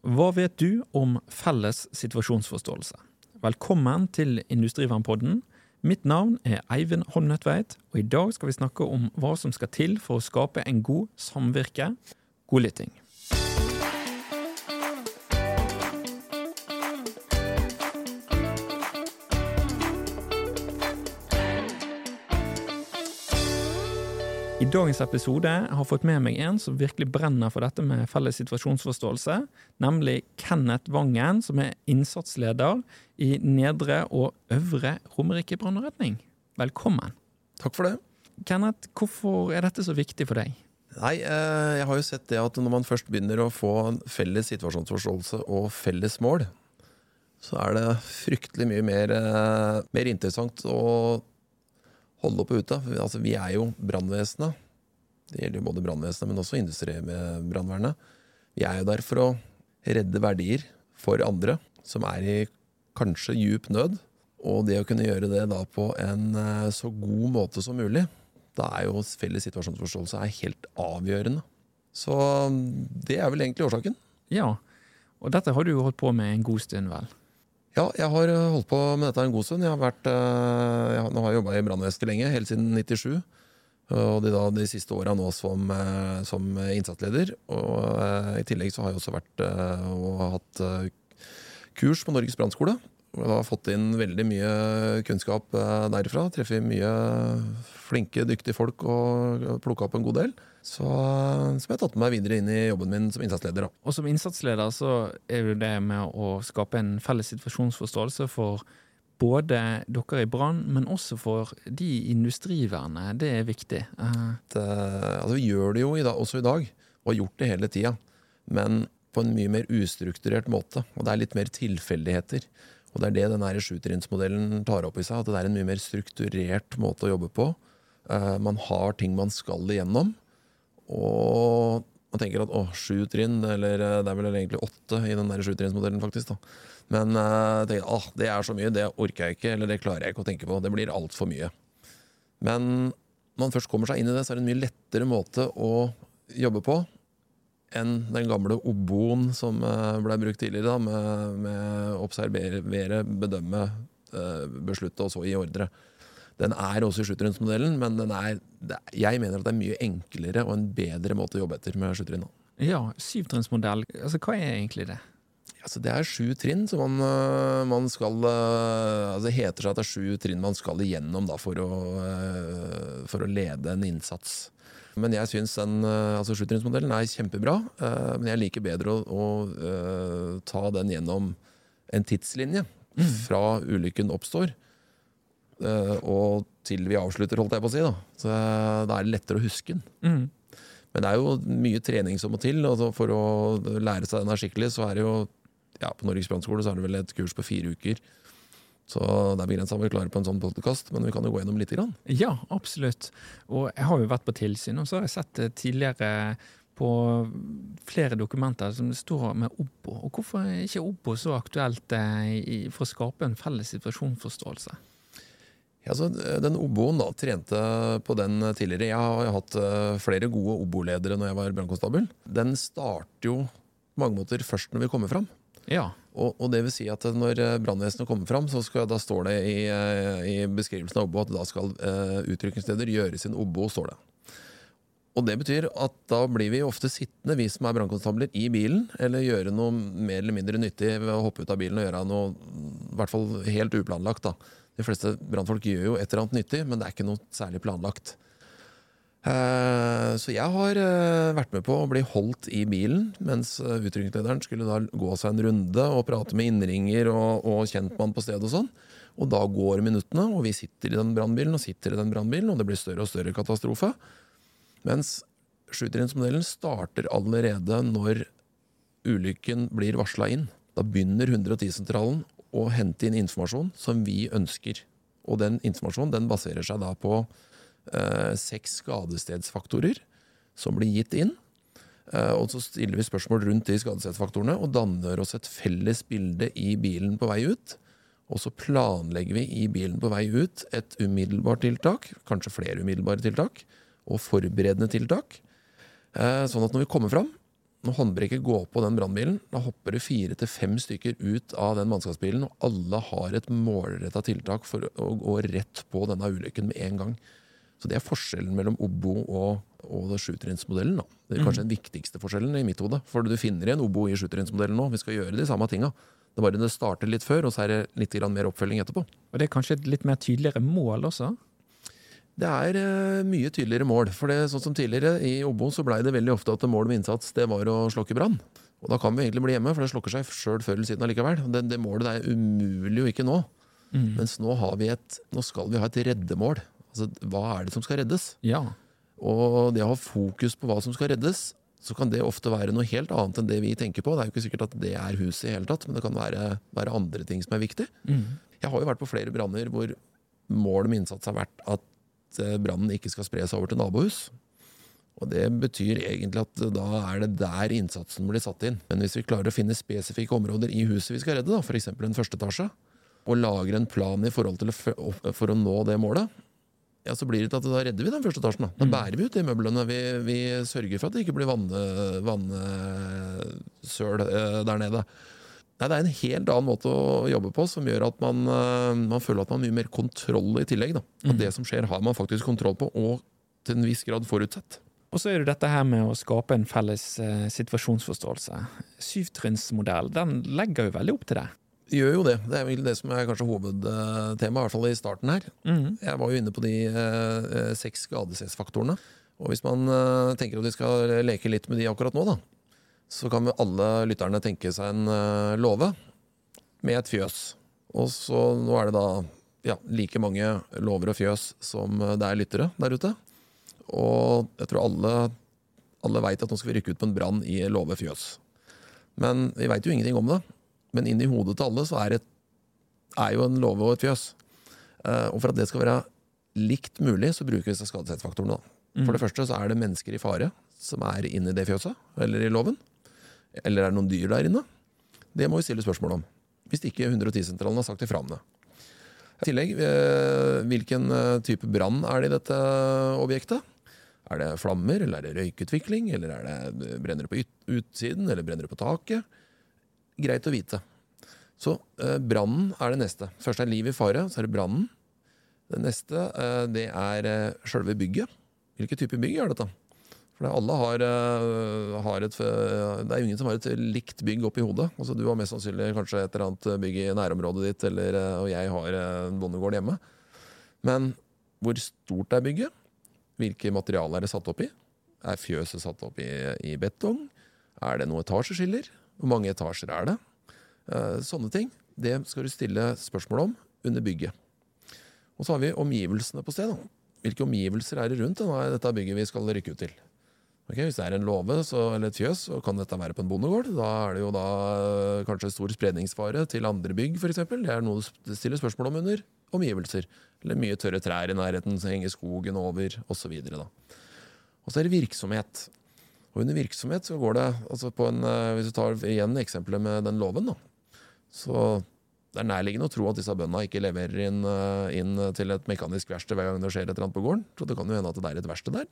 Hva vet du om felles situasjonsforståelse? Velkommen til Industrivernpodden. Mitt navn er Eivind Håndnøttveit, og i dag skal vi snakke om hva som skal til for å skape en god samvirke. God lytting. Dagens episode har fått med meg en som virkelig brenner for dette med felles situasjonsforståelse, nemlig Kenneth Vangen, som er innsatsleder i Nedre og Øvre Romerike brann og redning. Velkommen. Takk for det. Kenneth, hvorfor er dette så viktig for deg? Nei, eh, jeg har jo sett det at når man først begynner å få en felles situasjonsforståelse og felles mål, så er det fryktelig mye mer, eh, mer interessant å holde oppe ute. Altså, vi er jo brannvesenet. Det gjelder jo både brannvesenet, men også industribrannvernet. Vi er jo der for å redde verdier for andre som er i kanskje djup nød. Og det å kunne gjøre det da på en eh, så god måte som mulig, da er jo felles situasjonsforståelse er helt avgjørende. Så det er vel egentlig årsaken. Ja, og dette har du jo holdt på med en god stund, vel? Ja, jeg har eh, holdt på med dette en god stund. Jeg har vært, jeg har, nå har jeg jobba i brannvesenet lenge, helt siden 97. Og de, da, de siste åra nå som, eh, som, innsatsleder. Og I tillegg så har jeg også vært og hatt kurs på Norges brannskole. Jeg har fått inn veldig mye kunnskap derifra. Treffer mye flinke, dyktige folk og plukka opp en god del. Så, som jeg har tatt med meg videre inn i jobben min som innsatsleder. Da. Og som innsatsleder så er jo det med å skape en felles situasjonsforståelse for både dere i Brann, men også for de i industrivernet. Det er viktig. Uh. Det, altså, vi gjør det jo i dag, også i dag, og har gjort det hele tida. Men på en mye mer ustrukturert måte. Og det er litt mer tilfeldigheter. Og det er det den sjutrinnsmodellen tar opp i seg. At det er en mye mer strukturert måte å jobbe på. Uh, man har ting man skal igjennom. Og man tenker at å, sju trinn, eller eh, det er vel egentlig åtte i den sjutrinnsmodellen, faktisk. da. Men uh, tenker, ah, det er så mye, det orker jeg ikke, eller det klarer jeg ikke å tenke på. Det blir altfor mye. Men når man først kommer seg inn i det, så er det en mye lettere måte å jobbe på enn den gamle oboen som uh, ble brukt tidligere, da, med, med observere, bedømme, uh, beslutte og så gi ordre. Den er også i sluttrundsmodellen, men er, jeg mener at det er mye enklere og en bedre måte å jobbe etter med sluttrinn. Ja, syvtrinnsmodell, altså hva er egentlig det? Altså, det er sju trinn som man, øh, man, skal altså Det heter seg at det er sju trinn man skal igjennom da, for, å, for å lede en innsats. Men jeg syns altså sjutrinnsmodellen er kjempebra. Men jeg liker bedre å, å ta den gjennom en tidslinje. Mm. Fra ulykken oppstår Eh, og til vi avslutter, holdt jeg på å si. Da, så eh, da er det lettere å huske den. Mm. Men det er jo mye trening som må til. Altså for å lære seg den her skikkelig, så er det jo ja, På Norges brannskole så er det vel et kurs på fire uker. Så det er begrensa hva vi klarer på en sånn podkast, men vi kan jo gå gjennom litt. Grann. Ja, absolutt. Og jeg har jo vært på tilsyn, og så har jeg sett tidligere på flere dokumenter som står med OBBO. Og hvorfor er ikke OBBO så aktuelt eh, for å skape en felles situasjonsforståelse? Ja, så eh, den oboen da, trente på den tidligere. Jeg har hatt eh, flere gode oboledere når jeg var brannkonstabel. Den starter jo på mange måter først når vi kommer fram. Ja. Og, og, det vil si at når eh, brannvesenet kommer fram, så skal, da står det i, i beskrivelsen av obo at da skal uh, utrykningssteder gjøre sin obo. står det. Og det betyr at da blir vi ofte sittende, vi som er brannkonstabler, i bilen. Eller gjøre noe mer eller mindre nyttig ved å hoppe ut av bilen og gjøre noe i hvert fall helt uplanlagt. da. De fleste brannfolk gjør jo et eller annet nyttig, men det er ikke noe særlig planlagt. Eh, så jeg har eh, vært med på å bli holdt i bilen, mens eh, utrykningslederen skulle da gå seg en runde og prate med innringer og, og kjentmann på stedet og sånn. Og da går minuttene, og vi sitter i den brannbilen og sitter i den brannbilen, og det blir større og større katastrofe. Mens sjutrinnsmodellen starter allerede når ulykken blir varsla inn. Da begynner 110-sentralen å hente inn informasjon som vi ønsker. Og den informasjonen den baserer seg da på eh, seks skadestedsfaktorer som blir gitt inn. Eh, og så stiller vi spørsmål rundt de skadestedsfaktorene og danner oss et felles bilde i bilen på vei ut. Og så planlegger vi i bilen på vei ut et umiddelbart tiltak, kanskje flere umiddelbare tiltak, og forberedende tiltak. Eh, sånn at når vi kommer fram, når håndbrekket går på den brannbilen, da hopper det fire til fem stykker ut av den mannskapsbilen, og alle har et målretta tiltak for å gå rett på denne ulykken med en gang. Så det er forskjellen mellom Obo og, og sjutrinnsmodellen. Det er kanskje den viktigste forskjellen i mitt hode. For du finner igjen Obo i sjutrinnsmodellen nå. Vi skal gjøre de samme tinga. Det er bare det starter litt før, og så er det litt mer oppfølging etterpå. Og det er kanskje et litt mer tydeligere mål også? Det er eh, mye tydeligere mål. For det, sånn som tidligere, i Obo så blei det veldig ofte at målet med innsats det var å slokke brann. Og da kan vi egentlig bli hjemme, for det slokker seg sjøl før eller siden allikevel. Det, det målet det er umulig å ikke nå. Mens nå, har vi et, nå skal vi ha et reddemål. Altså, hva er det som skal reddes? Ja. Og det å ha fokus på hva som skal reddes, så kan det ofte være noe helt annet enn det vi tenker på. Det er jo ikke sikkert at det er huset i hele tatt, men det kan være, være andre ting som er viktig. Jeg har jo vært på flere branner hvor målet med innsats har vært at eh, brannen ikke skal spre seg over til nabohus. Og Det betyr egentlig at da er det der innsatsen blir satt inn. Men hvis vi klarer å finne spesifikke områder i huset vi skal redde, f.eks. en første etasje, og lager en plan i forhold til å, for å nå det målet, ja, så blir det til at da redder vi den første etasjen. Da, da bærer vi ut de møblene. Vi, vi sørger for at det ikke blir vannsøl eh, der nede. Nei, Det er en helt annen måte å jobbe på, som gjør at man, øh, man føler at man har mye mer kontroll i tillegg. Da. At det som skjer, har man faktisk kontroll på, og til en viss grad forutsett. Og så er det dette her med å skape en felles eh, situasjonsforståelse. Syvtrinnsmodell den legger jo veldig opp til det. Gjør jo det. Det er vel det som er kanskje hovedtemaet, i hvert fall i starten her. Jeg var jo inne på de eh, seks skadesesfaktorene. Og hvis man eh, tenker at vi skal leke litt med de akkurat nå, da, så kan alle lytterne tenke seg en eh, låve med et fjøs. Og så nå er det da ja, like mange låver og fjøs som det er lyttere der ute. Og jeg tror alle, alle veit at nå skal vi rykke ut på en brann i låve fjøs. Men vi veit jo ingenting om det. Men inni hodet til alle så er, et, er jo en låve og et fjøs. Uh, og for at det skal være likt mulig, så bruker vi skadesettfaktorene. Mm. For det første så er det mennesker i fare som er inne i det fjøset, eller i låven. Eller er det noen dyr der inne? Det må vi stille spørsmål om. Hvis ikke 110-sentralen har sagt ifra om det. I tillegg, eh, hvilken eh, type brann er det i dette objektet? Er det flammer, eller er det røykutvikling, eller er det, brenner det på utsiden, eller brenner det på taket? Greit å vite. Så eh, brannen er det neste. Først er liv i fare, så er det brannen. Det neste eh, det er eh, sjølve bygget. Hvilken type bygg er dette? For det, alle har, eh, har et eh, Det er ingen som har et likt bygg oppi hodet. Altså, du har mest sannsynlig kanskje et eller annet bygg i nærområdet ditt, eller, eh, og jeg har en bondegård hjemme. Men hvor stort er bygget? Hvilke materialer er det satt opp i? Er fjøset satt opp i, i betong? Er det noe etasjeskiller? Hvor mange etasjer er det? Eh, sånne ting. Det skal du stille spørsmål om under bygget. Og så har vi omgivelsene på stedet. Hvilke omgivelser er det rundt dette bygget vi skal rykke ut til? Okay, hvis det er en låve eller et fjøs, så kan dette være på en bondegård. Da er det jo da eh, kanskje stor spredningsfare til andre bygg, f.eks. Det er noe du stiller spørsmål om under omgivelser. Eller mye tørre trær i nærheten som henger skogen over, osv. Og så er det virksomhet. Og under virksomhet så går det altså på en, eh, Hvis du tar igjen eksempelet med den låven, da. Så det er nærliggende å tro at disse bøndene ikke leverer inn, eh, inn til et mekanisk verksted hver gang det skjer et eller annet på gården. Så det kan jo hende at det er et verksted der.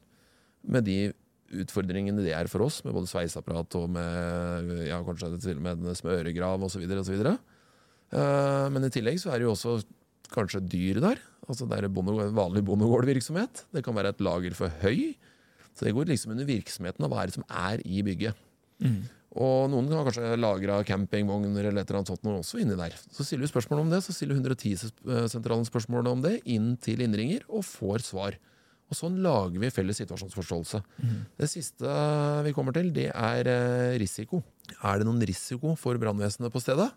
Med de utfordringene det er for oss, med både sveiseapparat og med ja, kanskje til og med smøregrav osv. osv. Uh, men i tillegg så er det jo også kanskje dyr der. Altså Det er bonde, vanlig bondegårdvirksomhet. Det kan være et lager for høy. Så det går liksom under virksomheten av hva er det som er i bygget. Og noen har kanskje lagra campingvogner eller et eller annet sånt noe også inni der. Så stiller vi spørsmål om det, så stiller 110-sentralen spørsmål om det inn til innringer, og får svar. Og sånn lager vi felles situasjonsforståelse. Det siste vi kommer til, det er eh, risiko. Er det noen risiko for brannvesenet på stedet?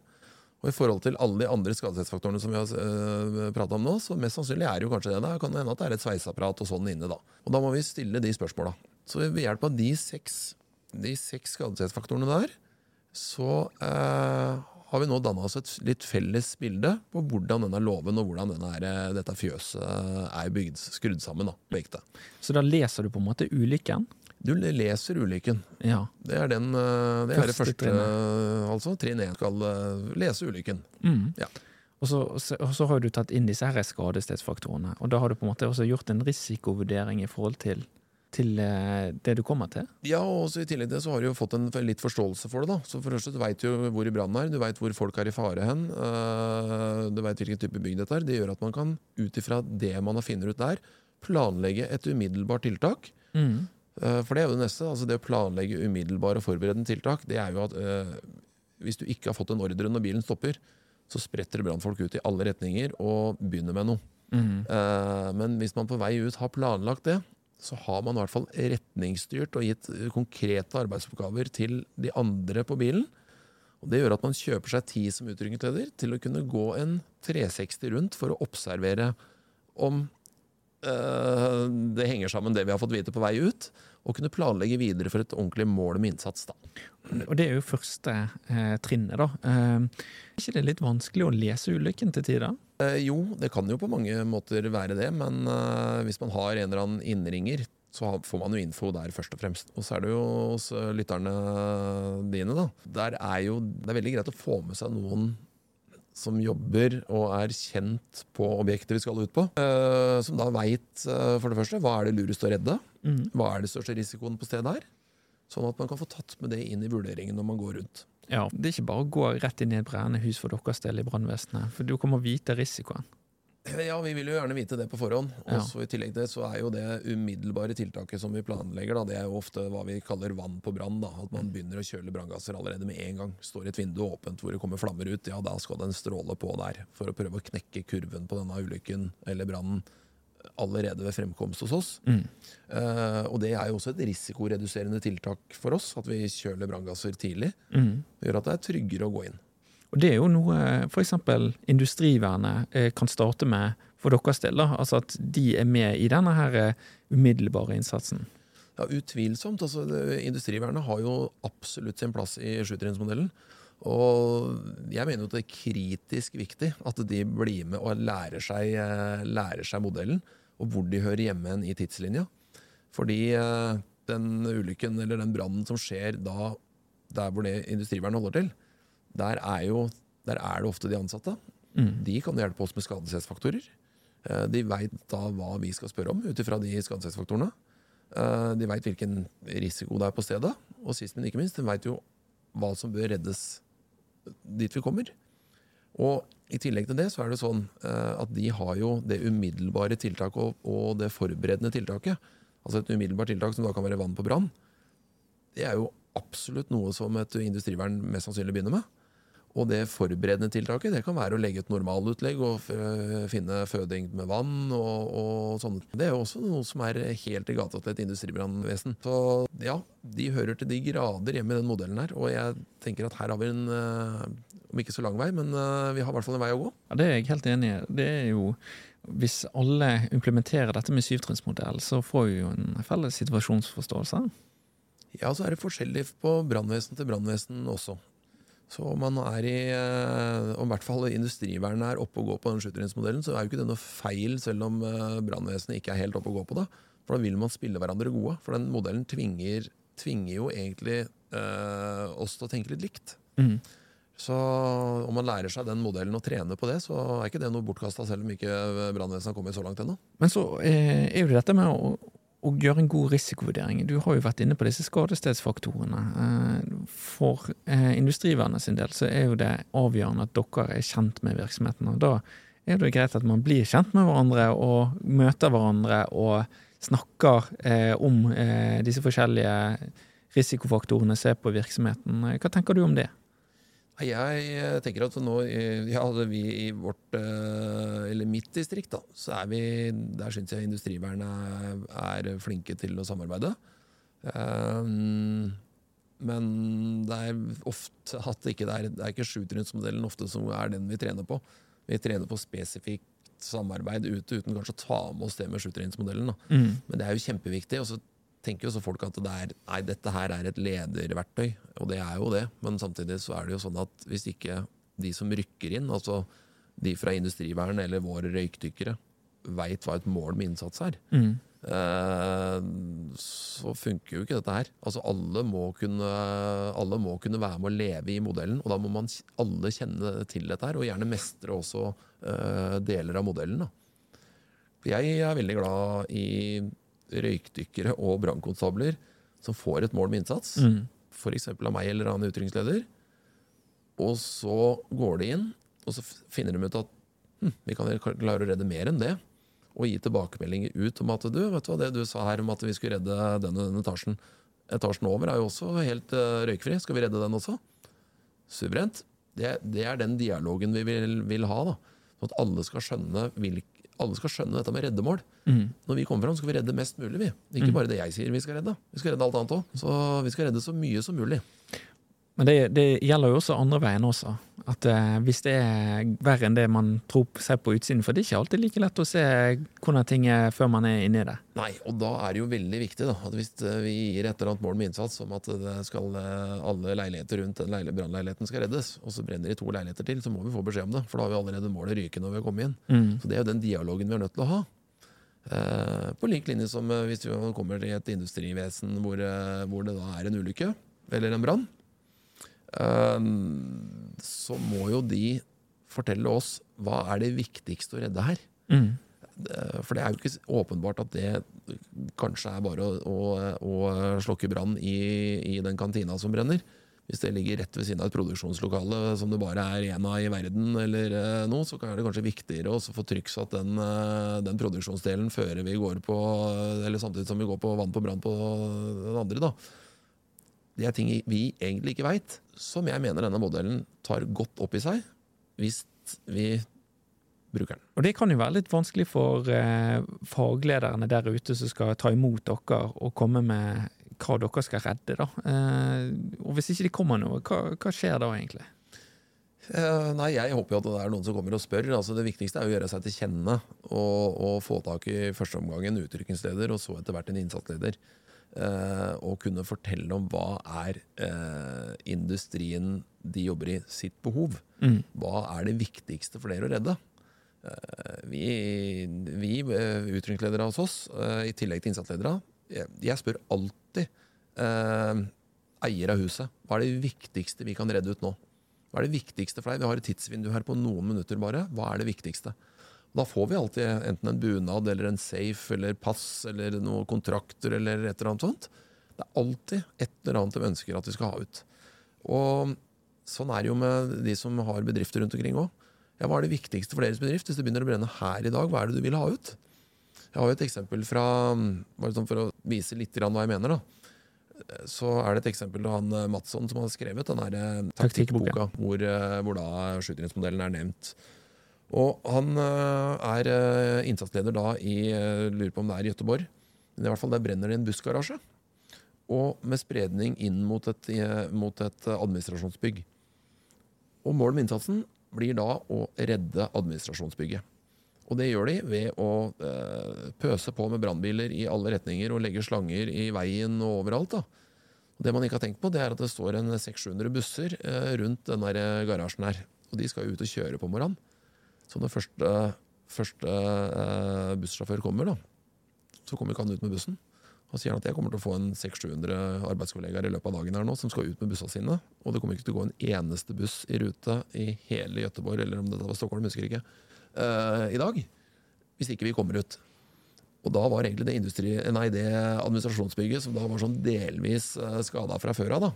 Og i forhold til alle de andre skadesetsfaktorene som vi har uh, prata om nå, så mest sannsynlig er det jo kanskje det. Det kan hende at det er et sveiseapparat og sånn inne, da. Og da må vi stille de spørsmåla. Så ved hjelp av de seks, de seks skadesetsfaktorene der, så eh, har vi nå danna oss et litt felles bilde på hvordan denne låven og hvordan denne eh, dette fjøset er bygd, skrudd sammen. da, på ekte. Så da leser du på en måte ulykken? Du leser ulykken. Ja. Det er, den, eh, det, er det Første trinnet. altså. Trinn 1 skal eh, lese ulykken. Mm. Ja. Og så, så, og så har du tatt inn disse her skadestedsfaktorene. Og da har du på en måte også gjort en risikovurdering i forhold til til eh, det du kommer til? Ja, og i tillegg til det så har du jo fått en litt forståelse for det. da. Så for første, Du veit jo hvor i brannen er, du veit hvor folk er i fare hen. du veit hvilken type bygg dette er. Det gjør at man kan ut ifra det man har funnet ut der, planlegge et umiddelbart tiltak. Mm. Øh, for det er jo det neste. altså Det å planlegge umiddelbare og forberedende tiltak, det er jo at øh, hvis du ikke har fått en ordre når bilen stopper, så spretter det brannfolk ut i alle retninger og begynner med noe. Mm. Uh, Men hvis man på vei ut har planlagt det, så har man i hvert fall retningsstyrt og gitt eh, konkrete arbeidsoppgaver til de andre på bilen. Og Det gjør at man kjøper seg tid som utrykningsleder til å kunne gå en 360 rundt for å observere om eh, det henger sammen det vi har fått vite på vei ut, og kunne planlegge videre for et ordentlig mål med innsats. da. Og det er jo første eh, trinnet, da. Eh, er ikke det litt vanskelig å lese ulykken til tider? Eh, jo, det kan jo på mange måter være det, men eh, hvis man har en eller annen innringer, så får man jo info der først og fremst. Og så er det jo hos eh, lytterne dine, da. Der er jo, det er veldig greit å få med seg noen som jobber og er kjent på objektet vi skal ut på. eh, som da veit, for det første, hva er det lurest å redde? Mm. Hva er det største risikoen på stedet her? Sånn at man kan få tatt med det inn i vurderingen når man går rundt. Ja, Det er ikke bare å gå rett inn i et brennende hus for deres del i brannvesenet, for du kommer vite risikoen. Ja, vi vil jo gjerne vite det på forhånd. Ja. Og så I tillegg til det så er jo det umiddelbare tiltaket som vi planlegger, da, det er jo ofte hva vi kaller vann på brann. At man begynner å kjøle branngasser allerede med en gang. Står et vindu åpent hvor det kommer flammer ut, ja da skal den stråle på der. For å prøve å knekke kurven på denne ulykken eller brannen allerede ved fremkomst hos oss. Mm. Uh, og det er jo også et risikoreduserende tiltak for oss, at vi kjøler branngasser tidlig. Mm. Gjør at det er tryggere å gå inn. Og det er jo noe f.eks. Industrivernet eh, kan starte med for deres del. da, Altså at de er med i denne her eh, umiddelbare innsatsen. Ja, Utvilsomt. altså Industrivernet har jo absolutt sin plass i sjutrinnsmodellen. Og jeg mener jo at det er kritisk viktig at de blir med og lærer seg, eh, lærer seg modellen, og hvor de hører hjemme i tidslinja. Fordi den ulykken eller den brannen som skjer da, der hvor det Industrivernet holder til, der er, jo, der er det ofte de ansatte. Mm. De kan hjelpe oss med skadesetsfaktorer. Eh, De veit da hva vi skal spørre om ut ifra de skadesetsfaktorene. Eh, De veit hvilken risiko det er på stedet, og sist, men ikke minst, de veit jo hva som bør reddes dit vi kommer. Og i tillegg til det så er det sånn eh, at de har jo det umiddelbare tiltaket og, og det forberedende tiltaket. Altså et umiddelbart tiltak som da kan være vann på brann. Det er jo absolutt noe som et industrivern mest sannsynlig begynner med. Og det forberedende tiltaket det kan være å legge et normalutlegg og finne føding med vann. og, og sånne. Det er jo også noe som er helt i gata til et industribrannvesen. Så ja, de hører til de grader hjemme i den modellen her. Og jeg tenker at her har vi en, eh, om ikke så lang vei, men eh, vi har i hvert fall en vei å gå. Ja, Det er jeg helt enig i. Det er jo Hvis alle implementerer dette med syvtrinnsmodell, så får vi jo en felles situasjonsforståelse. Ja, så er det forskjellig på brannvesen til brannvesen også. Så om man er i, eh, om i hvert fall industrivernet er oppe og går på den sjutrinnsmodellen, så er jo ikke det noe feil, selv om eh, brannvesenet ikke er helt oppe og går på det. For da vil man spille hverandre gode. For den modellen tvinger, tvinger jo egentlig eh, oss til å tenke litt likt. Mm. Så om man lærer seg den modellen og trener på det, så er ikke det noe bortkasta, selv om ikke brannvesenet har kommet så langt ennå. Men så eh, er jo det dette med å, å gjøre en god risikovurdering. Du har jo vært inne på disse skadestedsfaktorene. Eh, for eh, Industrivernet sin del så er jo det avgjørende at dere er kjent med virksomheten. Og da er det jo greit at man blir kjent med hverandre og møter hverandre og snakker eh, om disse forskjellige risikofaktorene, ser på virksomheten. Hva tenker du om det? Jeg eh, tenker at nå, ja, vi i vårt, eh, eller mitt distrikt, da, så er vi, der syns jeg industrivernet er flinke til å samarbeide. Um, men det er ofte at det ikke det er, det er ikke sjutrinnsmodellen ofte som er den vi trener på. Vi trener på spesifikt samarbeid ute, uten kanskje å ta med oss det med sjutrinnsmodellen. Mm. Men det er jo kjempeviktig. og så tenker jo så folk at det er, nei, dette her er et lederverktøy, og det er jo det. Men samtidig så er det jo sånn at hvis ikke de som rykker inn, altså de fra industrivern eller våre røykdykkere, veit hva et mål med innsats er, Mm. eh, så funker jo ikke dette her. Altså alle må, kunne, alle må kunne være med å leve i modellen, og da må man alle kjenne til dette her, og gjerne mestre også eh, deler av modellen. da. Jeg er veldig glad i røykdykkere og brannkonstabler som får et mål med innsats, Mm. f.eks. av meg eller annen utrykningsleder, og så går de inn, og så finner de ut at hm, vi kan klare å redde mer enn det, og gi tilbakemeldinger ut om at du, vet du hva, det du sa her om at vi skulle redde den og den etasjen, etasjen over er jo også helt uh, røykfri, skal vi redde den også? Suverent. Det, det er den dialogen vi vil, vil ha, da. Sånn at alle skal skjønne hvilk, alle skal skjønne dette med reddemål. Mm. Når vi kommer fram, skal vi redde mest mulig. vi. Ikke bare det jeg sier vi skal redde. Vi skal redde alt annet òg. Så vi skal redde så mye som mulig. Men det, det gjelder jo også andre veien også. At eh, hvis det er verre enn det man tror ser på utsiden, for det er ikke alltid like lett å se hvordan ting er før man er inni det. Nei, og da er det jo veldig viktig da, at hvis eh, vi gir et eller annet mål med innsats om at det skal, eh, alle leiligheter rundt den leil- brannleiligheten skal reddes, og så brenner de to leiligheter til, så må vi få beskjed om det. For da har vi allerede målet ryke når vi har kommet inn. Mm. Så det er jo den dialogen vi er nødt til å ha. Eh, på lik linje som eh, hvis vi kommer til et industrivesen hvor, eh, hvor det da er en ulykke, eller en brann, eh, så må jo de fortelle oss hva er det viktigste å redde her. Mm. For det er jo ikke åpenbart at det kanskje er bare å, å, å slokke brann i, i den kantina som brenner. Hvis det ligger rett ved siden av et produksjonslokale som det bare er én av i verden, eller eh, noe, så er det kanskje viktigere å få trykksatt den, eh, den produksjonsdelen før vi går på Eller samtidig som vi går på vann på brann på den andre. da. Det er ting vi egentlig ikke veit, som jeg mener denne modellen tar godt opp i seg, hvis vi bruker den. Og det kan jo være litt vanskelig for eh, faglederne der ute som skal ta imot dere og komme med hva dere skal redde, da. Eh, og hvis ikke de kommer noe, hva, hva skjer da egentlig? Eh, nei, jeg håper jo at det er noen som kommer og spør. Altså, det viktigste er å gjøre seg til kjenne og, og få tak i første omgang en utrykningsleder, og så etter hvert en innsatsleder. Eh, og kunne fortelle om hva er eh, industrien de jobber i, sitt behov. Mm. Hva er det viktigste for dere å redde? Eh, vi vi eh, utrykningsledere hos oss, eh, i tillegg til innsatsledere, jeg, jeg spør alltid eh, eier av huset hva er det viktigste vi kan redde ut nå. Hva er det viktigste for deg? Vi har et tidsvindu her på noen minutter bare. Hva er det viktigste? Da får vi alltid enten en bunad eller en safe eller pass eller noen kontrakter eller et eller annet sånt. Det er alltid et eller annet de ønsker at vi skal ha ut. Og sånn er det jo med de som har bedrifter rundt omkring òg. Ja, hva er det viktigste for deres bedrift? Hvis det begynner å brenne her i dag, hva er det du vil ha ut? Jeg har jo et eksempel fra bare sånn For å vise litt grann hva jeg mener, da. Så er det et eksempel av han eh, Madsson som har skrevet den eh, taktikkboka, hvor, eh, hvor da skytterhetsmodellen er nevnt. Og han eh, er eh, innsatsleder da i eh, Lurer på om det er i Gøteborg. Men i hvert fall der brenner det en bussgarasje. Og med spredning inn mot et, mot et administrasjonsbygg. Og målet med innsatsen blir da å redde administrasjonsbygget. Og det gjør de ved å pøse på med brannbiler i alle retninger og legge slanger i veien og overalt. da. Og det man ikke har tenkt på, det er at det står en 600-700 busser rundt den eh, garasjen her. Og de skal jo ut og kjøre på morgenen. Så når første, første eh, bussjåfør kommer, da, så kommer ikke han ut med bussen. Og sier at jeg kommer til å få en 600-700 arbeidskollegaer i løpet av dagen her nå som skal ut med bussa sine. Og det kommer ikke til å gå en eneste buss i rute i hele Gøteborg, eller om det var Stockholm, husker ikke, eh, i dag. Hvis ikke vi kommer ut. Og da var egentlig det, industri, nei, det administrasjonsbygget, som da var sånn delvis uh, skada fra før av, da,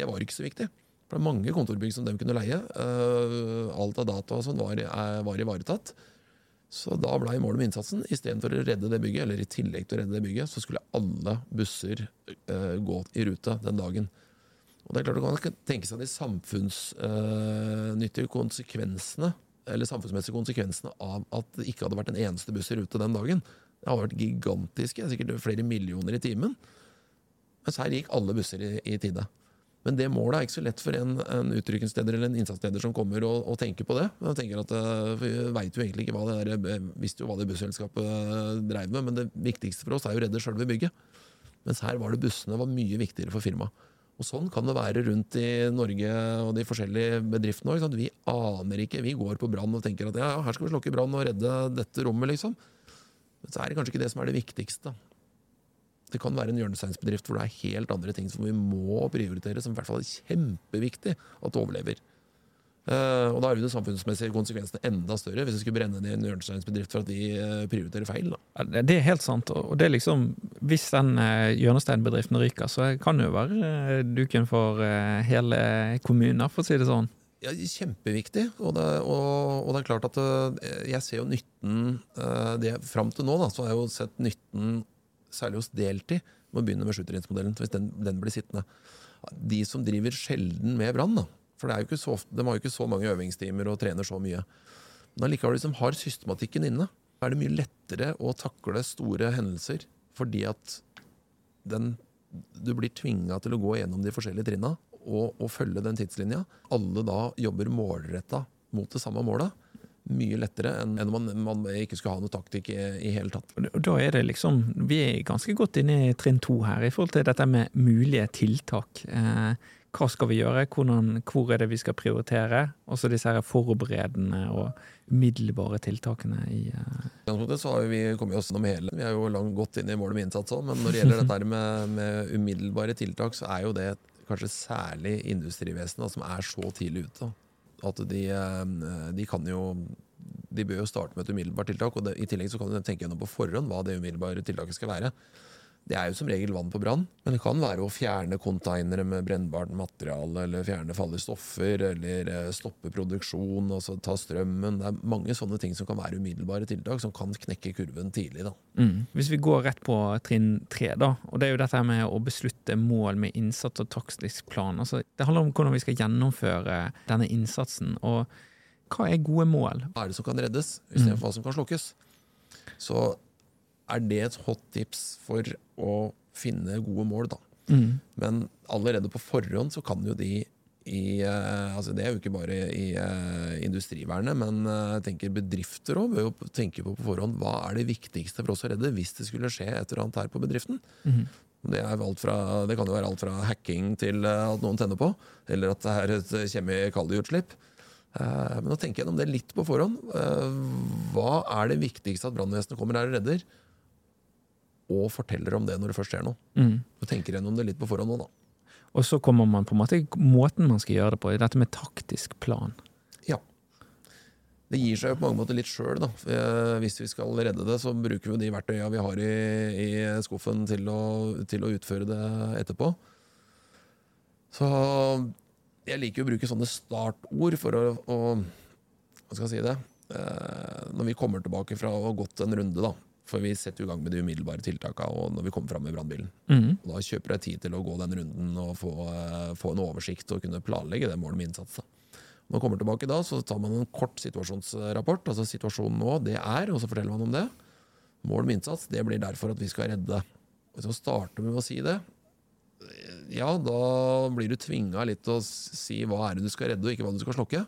det var ikke så viktig. For det er mange kontorbygg som de kunne leie. Eh, alt av data og sånn var, var ivaretatt. Så da blei målet med innsatsen istedenfor å redde det bygget, eller i tillegg til å redde det bygget, så skulle alle busser eh, gå i rute den dagen. Og det er klart Du kan tenke seg de samfunnsnyttige konsekvensene eller samfunnsmessige konsekvensene av at det ikke hadde vært en eneste buss i rute den dagen. Det hadde vært gigantiske, sikkert flere millioner i timen. Mens her gikk alle busser i, i tide. Men det målet er ikke så lett for en, en utrykningsleder eller en innsatsleder som kommer og, og tenker på det. Man tenker at uh, Vi veit jo egentlig ikke hva det der, visste jo hva det busselskapet eh, dreiv med, men det viktigste for oss er jo å redde sjølve bygget. Mens her var det bussene var mye viktigere for firmaet. Og Sånn kan det være rundt i Norge og de forskjellige bedriftene òg. Vi aner ikke. Vi går på brann og tenker at ja, her skal vi slokke brann og redde dette rommet, liksom. Men så er det kanskje ikke det som er det viktigste. Det kan være en hjørnesteinsbedrift hvor det er helt andre ting som vi må prioritere, som i hvert fall er kjempeviktig at overlever. Uh, og da er jo de samfunnsmessige konsekvensene enda større hvis vi skulle brenne ned en hjørnesteinsbedrift for at de uh, prioriterer feil. Da. Det- Det er helt sant. Og det er liksom, hvis den uh, hjørnesteinbedriften ryker, så kan det jo være duken for hele kommunen, for å si det sånn. Ja, kjempeviktig. Og det, og, og det er klart at jeg ser jo nytten det, Fram til nå da, så har jeg jo sett nytten, særlig hos deltid, må begynne med sjutrinnsmodellen. Hvis den, den blir sittende. De som driver sjelden med brann. For så de har jo ikke så mange øvingstimer og trener så mye. Men allikevel de som har systematikken inne, er det mye lettere å takle store hendelser fordi at den, du blir tvinga til å gå gjennom de forskjellige trinna og, og følge den tidslinja. Alle da jobber målretta mot det samme målet. Mye lettere enn om man, man ikke skulle ha noe taktikk i, i hele tatt. Da er det liksom Vi er ganske godt inne i trinn to her, i forhold til dette med mulige tiltak. Eh, hva skal vi gjøre, Hvordan, hvor er det vi skal prioritere? Og så disse her forberedende og umiddelbare tiltakene i I så har vi kommet oss gjennom hele. Vi er jo langt godt inn i målet med innsats òg, men når det gjelder dette med, med umiddelbare tiltak, så er jo det kanskje særlig industrivesenet som er så tidlig ute. At de, eh, de kan jo De bør jo starte med et umiddelbart tiltak, og det, i tillegg så kan de tenke gjennom på forhånd hva det umiddelbare tiltaket skal være. Det er jo som regel vann på brann, men det kan være å fjerne konteinere med brennbart materiale, eller fjerne farlige stoffer, eller eh, stoppe produksjon, altså ta strømmen. Det er mange sånne ting som kan være umiddelbare tiltak, som kan knekke kurven tidlig. da. Mm. Hvis vi går rett på trinn tre, da, og det er jo dette med å beslutte mål med innsats og taktisk plan. Altså, det handler om hvordan vi skal gjennomføre denne innsatsen, og hva er gode mål? Hva er det som kan reddes, istedenfor hva som kan slukkes? Så er det et hot tips for å finne gode mål, da. Mm. Men allerede på forhånd så kan jo de i uh, altså Det er jo ikke bare i uh, industrivernet, men uh, jeg tenker bedrifter òg bør jo tenke på på forhånd hva er det viktigste for oss å redde hvis det skulle skje et eller annet her på bedriften. Mm. Det, er alt fra, det kan jo være alt fra hacking til at noen tenner på, eller at det er et kjemikalieutslipp. Men å tenke gjennom det litt på forhånd. Hva er det viktigste at brannvesenet kommer her og redder? Og forteller om det når det først skjer noe. Mm. Og tenker gjennom det litt på forhånd nå, da. Og så kommer man på en måte måten man skal gjøre det på, dette med taktisk plan. Ja. Det gir seg jo på mange måter litt sjøl, da. Eh, Hvis vi skal redde det, så bruker vi de verktøya vi har i, i skuffen til å, til å utføre det etterpå. Så jeg liker jo å bruke sånne startord for å, å Hva skal jeg si det? Eh, når vi kommer tilbake fra å ha gått en runde, da. For vi setter i gang med de umiddelbare tiltakene når vi kommer fram med brannbilen. Mm. Da kjøper jeg tid til å gå den runden og få, eh, få en oversikt og kunne planlegge det målet med innsats. Når man kommer tilbake da, så tar man en kort situasjonsrapport. altså Situasjonen nå, det er, og så forteller man om det. Mål med innsats, det blir derfor at vi skal redde. Hvis man starter med å si det, ja, da blir du tvinga litt til å si hva er det du skal redde, og ikke hva du skal slokke.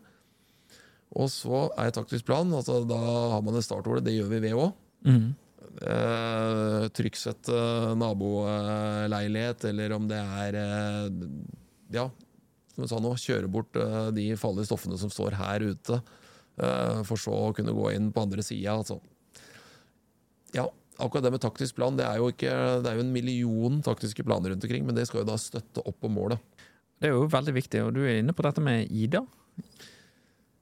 Og så er taktisk plan. altså Da har man et startord. Det gjør vi ved òg. Mm. Eh, Trykksette naboleilighet, eller om det er eh, Ja, som jeg sa nå, kjøre bort eh, de farlige stoffene som står her ute, eh, for så å kunne gå inn på andre sida. Altså. Ja, akkurat det med taktisk plan, det er jo ikke Det er jo en million taktiske planer rundt omkring, men det skal jo da støtte opp om målet. Det er jo veldig viktig, og du er inne på dette med Ida.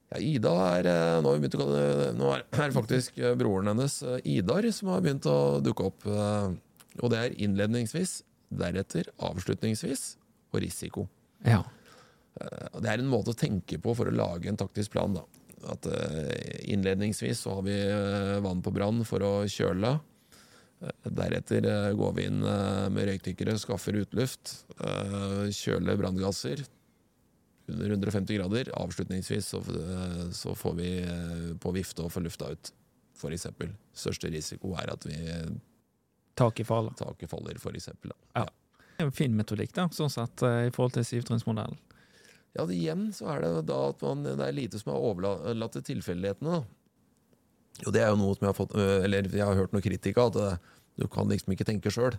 Ja, Ida er eh, Nå, har vi begynt å kalle det, nå er er faktisk eh, broren hennes eh, Idar som har begynt å dukke opp. Og det er innledningsvis, deretter avslutningsvis og risiko. Ja. Det er en måte å tenke på for å lage en taktisk plan. da. At Innledningsvis så har vi vann på brann for å kjøle. Deretter går vi inn med røykdykkere, skaffer utluft, kjøler branngasser under 150 grader. Avslutningsvis så, eh, så får vi eh, på vifte og få lufta ut, f.eks. Største risiko er at vi Taket faller. taket faller, f.eks. Ja. Det er en fin metodikk, da, sånn sett, eh, i forhold til syvtrinnsmodellen. Ja, det, igjen så er det da at man, det er lite som er overlatt til tilfeldighetene. da. Og det er jo noe som jeg har fått, eller jeg har hørt noe kritikk av, at du kan liksom ikke tenke sjøl.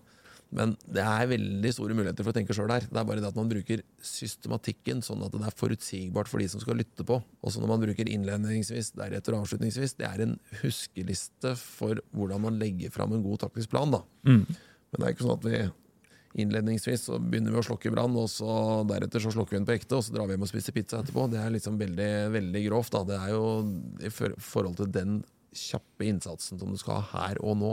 Men det er veldig store muligheter for å tenke sjøl her. Det er bare det at man bruker systematikken sånn at det er forutsigbart for de som skal lytte på. Også når man bruker innledningsvis, deretter avslutningsvis. Det er en huskeliste for hvordan man legger fram en god taktisk plan. da. Mm. Men det er ikke sånn at vi innledningsvis så begynner vi å slokke brann, og så deretter så slokker vi den på ekte, og så drar vi hjem og spiser pizza etterpå. Det er liksom veldig, veldig grovt. da. Det er jo i forhold til den kjappe innsatsen som du skal ha her og nå.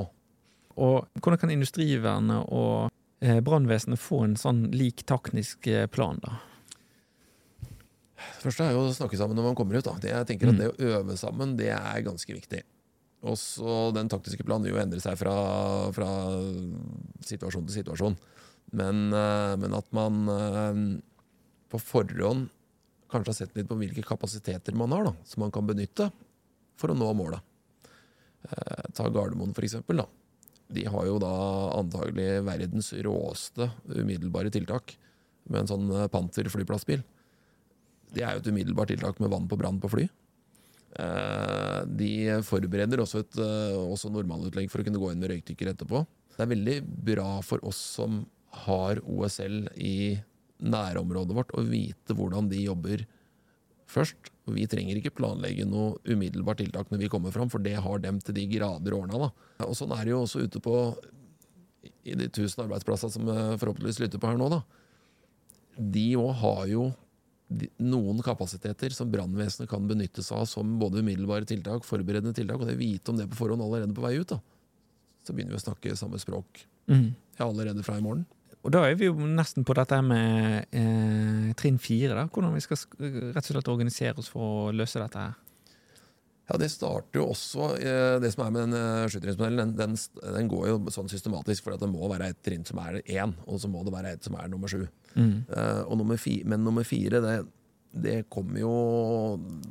Og hvordan kan Industrivernet og eh, brannvesenet få en sånn lik teknisk eh, plan, da? Det første er jo å snakke sammen når man kommer ut. da. Det, jeg tenker at det å øve sammen, det er ganske viktig. Også den taktiske planen vil jo endre seg fra, fra situasjon til situasjon. Men, eh, men at man på forhånd kanskje har sett litt på hvilke kapasiteter man har, da, som man kan benytte for å nå målet. Ta Gardermoen, for eksempel. Da. De har jo da antagelig verdens råeste umiddelbare tiltak med en sånn panterflyplassbil. Panther flyplassbil. Det er jo et umiddelbart tiltak med vann på brann på fly. Eh, De forbereder også et eh, også normalutlegg for å kunne gå inn med røykdykker etterpå. Det er veldig bra for oss som har OSL i nærområdet vårt, å vite hvordan de jobber først. Og Vi trenger ikke planlegge noe umiddelbart tiltak når vi kommer fram, for det har dem til de grader ordna. Og sånn er det jo også ute på i de tusen arbeidsplassene som eh, forhåpentligvis lytter på her nå. da. De òg har jo noen kapasiteter som brannvesenet kan benytte seg av som både umiddelbare tiltak, forberedende tiltak, og det vite om det på forhånd allerede på vei ut. da. Så begynner vi å snakke samme språk ja, allerede fra i morgen. Og da er vi jo nesten på dette med eh, trinn fire, da. Hvordan vi skal sk- rett og slett organisere oss for å løse dette her. Ja, Det starter jo også eh, Det som er med den eh, sjutrinn-modellen, den, den, den går jo sånn systematisk, for det må være et trinn som er én, og så må det være et som er nummer sju. Eh, nummer fi, men nummer fire, det, det kommer jo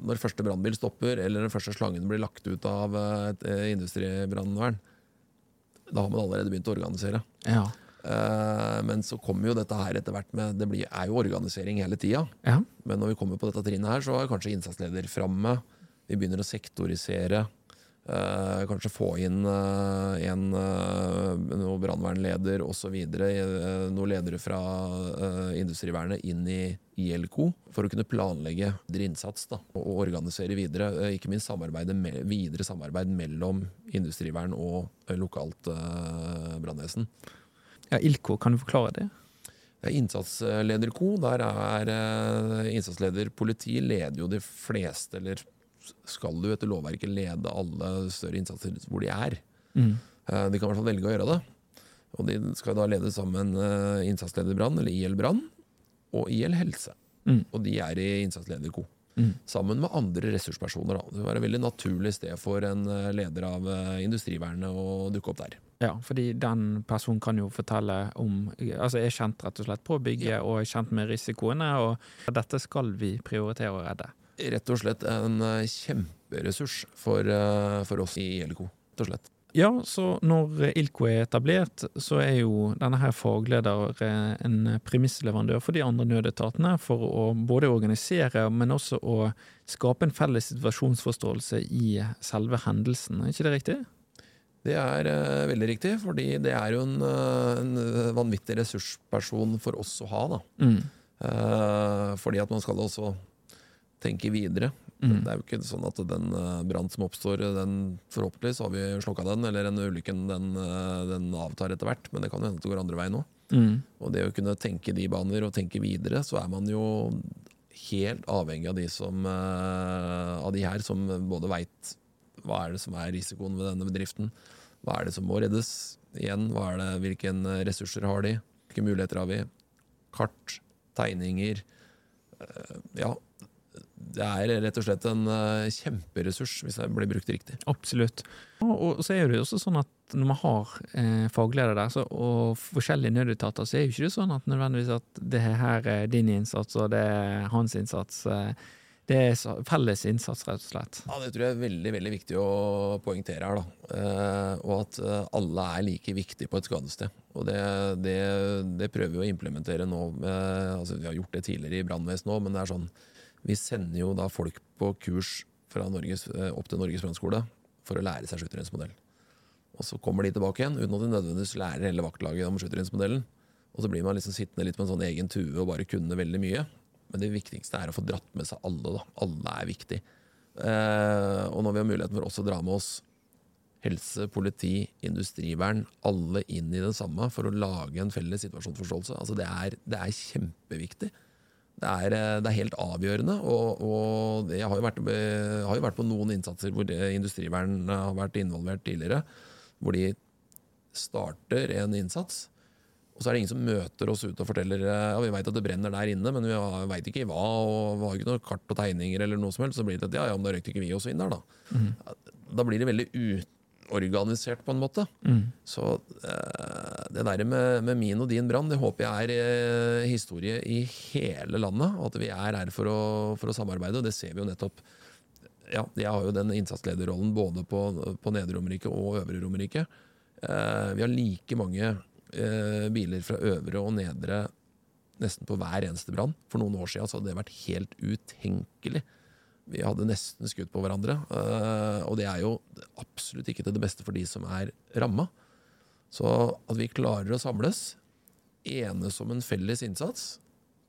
når første brannbil stopper, eller den første slangen blir lagt ut av eh, et eh, industribrannvern. Da har man allerede begynt å organisere. Ja. Eh, men så kommer jo dette her etter hvert med Det blir, er jo organisering hele tida. ja. Men når vi kommer på dette trinnet her, så er kanskje innsatsleder framme. Vi begynner å sektorisere. Eh, kanskje få inn eh, en noen brannvernleder osv. Uh, noen ledere fra industrivernet inn i ILK for å kunne planlegge videre innsats da, og organisere videre. Ikke minst med, videre samarbeid mellom industrivern og lokalt brannvesen. Ja, ILKO, kan du forklare det? Det er Innsatsleder-ko. Der er eh, innsatsleder politi leder jo de fleste, eller skal du etter lovverket lede alle større innsatser hvor de er. Mm. Eh, de kan i hvert fall velge å gjøre det. Og de skal da lede sammen uh, innsatsleder brann, eller IL brann, og IL helse. Mm. Og de er i innsatsleder-ko. Mm. Sammen med andre ressurspersoner. Da. Det være et veldig naturlig sted for en eh, leder av eh, industrivernet å dukke opp der. Ja, fordi den personen kan jo fortelle om Altså er kjent rett og slett på bygget og er kjent med risikoene, og dette skal vi prioritere å redde. Rett og slett en eh, kjemperessurs for, eh, for oss i ILK. Rett og slett. Ja, så når ILCO er etablert, så er jo denne her fagleder eh, en premissleverandør for de andre nødetatene for å både organisere, men også å skape en felles situasjonsforståelse i selve hendelsen. Er ikke det riktig? Det er uh, veldig riktig, fordi det er jo en, uh, en vanvittig ressursperson for oss å ha. da. Mm. Uh, fordi at man skal også tenke videre. Mm. Det er jo ikke sånn at den uh, brann som oppstår, den, forhåpentligvis har vi slokka den, eller den ulykken den, eh, den avtar etter hvert, men det kan jo hende at det går andre veien òg. Mm. Og det å kunne tenke de baner og tenke videre, så er man jo helt avhengig av de, som, eh, av de her som både veit hva er det som er risikoen ved denne bedriften, hva er det som må reddes igjen, hva er det, hvilke ressurser har de, hvilke muligheter har vi, kart, tegninger. eh, Ja, det er rett og slett en eh, kjemperessurs hvis det blir brukt riktig. Absolutt. Og, så er det jo også sånn at når man har eh, fagleder der, og forskjellige nødetater, så er jo ikke det sånn at nødvendigvis at det her er din innsats og det er hans innsats. Eh, det er felles innsats, rett og slett. Ja, Det tror jeg er veldig veldig viktig å poengtere her. da. Eh, og at eh, alle er like viktige på et skadested. Og det, det, det prøver vi å implementere nå. Med, altså, vi har gjort det tidligere i brannvesenet òg, men det er sånn, vi sender jo da folk på kurs fra Norges, eh, opp til Norges brannskole for å lære seg skytterhjemsmodell. Og så kommer de tilbake igjen uten at de nødvendigvis lærer hele vaktlaget om skytterhjemsmodellen. Og så blir man liksom sittende litt på en sånn egen tue og bare kunne veldig mye. Men det viktigste er å få dratt med seg alle. da. Alle er viktig. Eh, og når vi har muligheten for også å dra med oss helse, politi, industrivern, alle inn i det samme for å lage en felles situasjonsforståelse. Altså det, er, det er kjempeviktig. Det er, eh, det er, helt avgjørende. Og, og jeg har jo, vært, har jo, vært, på noen innsatser hvor industrivern har vært involvert tidligere. Hvor de starter en innsats, og så er det ingen som møter oss ut og forteller eh, ja, vi vet at det brenner der inne, men vi veit ikke hva, og vi har ikke noe kart og tegninger. eller noe som helst, Så blir det at ja, ja, men da røykte ikke vi oss inn der, da. Mm. Da blir det veldig uorganisert, på en måte. Mm. Så eh, det der med, med, min og din brann, det håper jeg er eh, historie i hele landet. Og at vi er her for å, for å samarbeide, og det ser vi jo nettopp. Ja, jeg har jo den innsatslederrollen både på, på Nedre Romerike og Øvre Romerike. Vi har like mange eh, biler fra øvre og nedre nesten på hver eneste brann. For noen år siden hadde det vært helt utenkelig. Vi hadde nesten skutt på hverandre. Eh, og det er jo absolutt ikke til det beste for de som er ramma. Så at vi klarer å samles, enes om en felles innsats,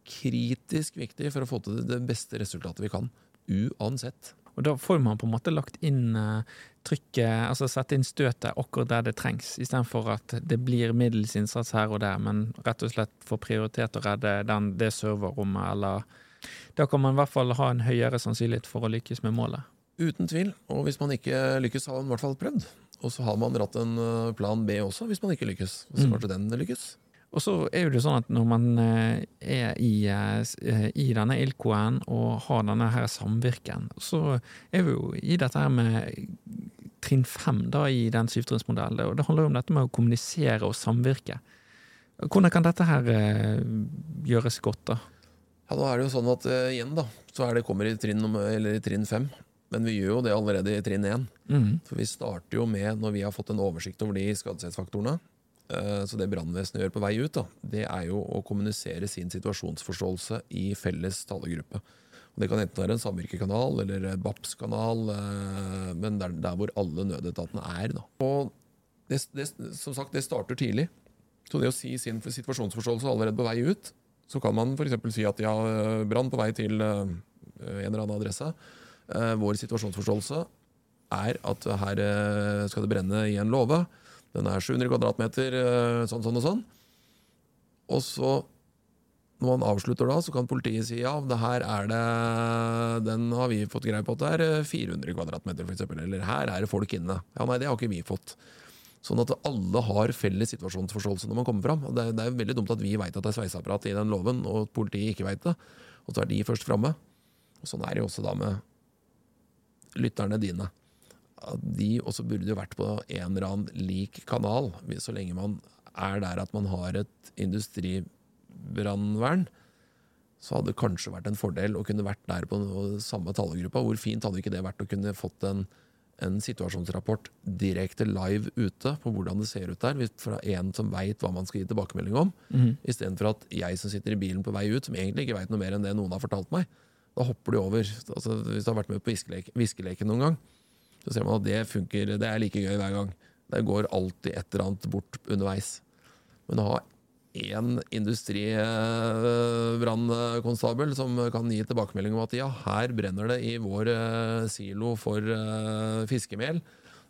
kritisk viktig for å få til det beste resultatet vi kan. Uansett. Og da får man på en måte lagt inn uh, trykket, altså sette inn støtet akkurat der det trengs, istedenfor at det blir middels innsats her og der, men rett og slett får prioritet å redde den, det serverrommet, eller Da kan man i hvert fall ha en høyere sannsynlighet for å lykkes med målet. Uten tvil, og hvis man ikke lykkes, har man i hvert fall prøvd. Og så har man dratt en eh, plan B også, hvis man ikke lykkes. Og så mm. den lykkes. Og så er det sånn at når man eh, er i, eh, i denne ILCO-en og har denne her samvirken, så er vi jo i dette her med trinn fem da, i den syvtrinnsmodellen. Og det handler jo om dette med å kommunisere og samvirke. Hvordan kan dette her eh, gjøres godt, da? Ja, Nå er det jo sånn at uh, igjen da, så er det kommer i trinn, eller i trinn fem. Men vi gjør jo det allerede i trinn én. Mm. For vi starter jo med, når vi har fått en oversikt over de skadesetsfaktorene, Eh, så det brannvesenet gjør på vei ut, da, det er jo å kommunisere sin situasjonsforståelse i felles talegruppe. Og det kan enten være en samvirkekanal eller BAPS-kanal, eh, men det er der hvor alle nødetatene er. Da. Og det, det, som sagt, det starter tidlig. Så det å si sin situasjonsforståelse allerede på vei ut, så kan man f.eks. si at ja, brann på vei til en eller annen adresse. Eh, vår situasjonsforståelse er at her skal det brenne i en låve. Den er 700 kvadratmeter, eh, sånn, sånn og sånn. Og så, når man avslutter da, så kan politiet si ja, det her er det Den har vi fått greie på at det er 400 eh, kvadratmeter, f.eks. Eller her er det folk inne. Ja, nei, det har ikke vi fått. Sånn at alle har felles situasjonsforståelse når man kommer fram. Det er, det er veldig dumt at vi veit at det er sveiseapparat i den loven, og at politiet ikke veit det. Og så er de først framme. Sånn er det jo også da med lytterne dine at de også burde vært på en eller annen lik kanal, så lenge man er der at man har et industribrannvern. Så hadde det kanskje vært en fordel å kunne vært der på samme tallegruppa. Hvor fint hadde ikke det vært å kunne fått en, en situasjonsrapport direkte live ute på hvordan det ser ut der, fra en som veit hva man skal gi tilbakemelding om, mm. istedenfor at jeg som sitter i bilen på vei ut, som egentlig ikke veit noe mer enn det noen har fortalt meg, da hopper de over. Altså, hvis du har vært med på viskeleken noen gang, så ser man at det funker. Det er like gøy hver gang. Det går alltid et eller annet bort underveis. Men å ha én industribrannkonstabel som kan gi tilbakemelding om at ja, her brenner det i vår uh, silo for uh, fiskemel.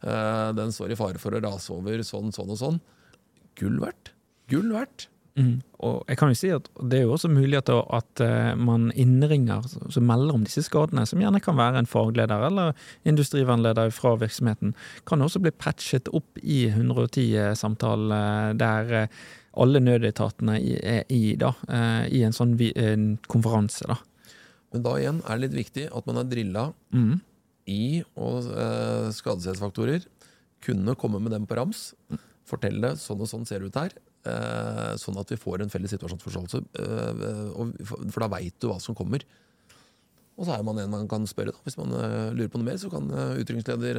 Uh, den står i fare for å rase over sånn, sånn og sånn. Gull verdt. Gull verdt. Mm. Og jeg kan jo si at Det er jo også mulig at, eh, man innringer som melder om disse skadene, som gjerne kan være en fagleder eller industrivernleder fra virksomheten, kan også bli patchet opp i 110-samtalen eh, der eh, alle nødetatene er i, da, i en sånn en konferanse. da. Men da igjen er det litt viktig at man er drilla mm. i og eh. Kunne komme med dem på rams. fortelle Fortelle sånn og sånn ser det ut her. Eh, sånn at vi får en felles situasjonsforståelse. Eh, for da veit du hva som kommer. Og så er man en man kan spørre. da. Hvis man uh, lurer på noe mer, så kan utrykningsleder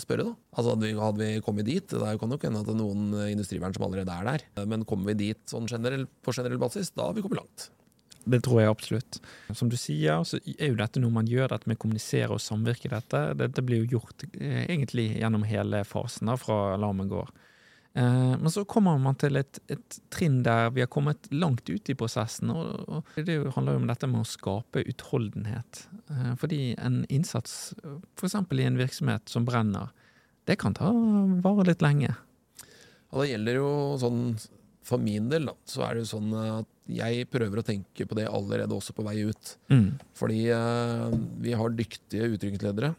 spørre. da. Altså Hadde vi, vi kommet dit Det kan nok hende at det er noen industrivern som allerede er der. Men kommer vi dit sånn generell, på generell basis, da har vi kommet langt. Det tror jeg absolutt. Som du sier, så er jo dette noe man gjør, dette med å kommunisere og samvirke dette. Dette blir jo gjort egentlig gjennom hele fasen da, fra alarmen går. Eh, men så kommer man til et, et, trinn der vi har kommet langt ut i prosessen. og, Det handler jo om dette med å skape utholdenhet. Eh, fordi en innsats, f.eks. i en virksomhet som brenner, det kan ta vare litt lenge. Ja, det gjelder jo sånn For min del, da, så er det jo sånn at jeg prøver å tenke på det allerede også på vei ut. Mm. Fordi eh, vi har dyktige utrykningsledere,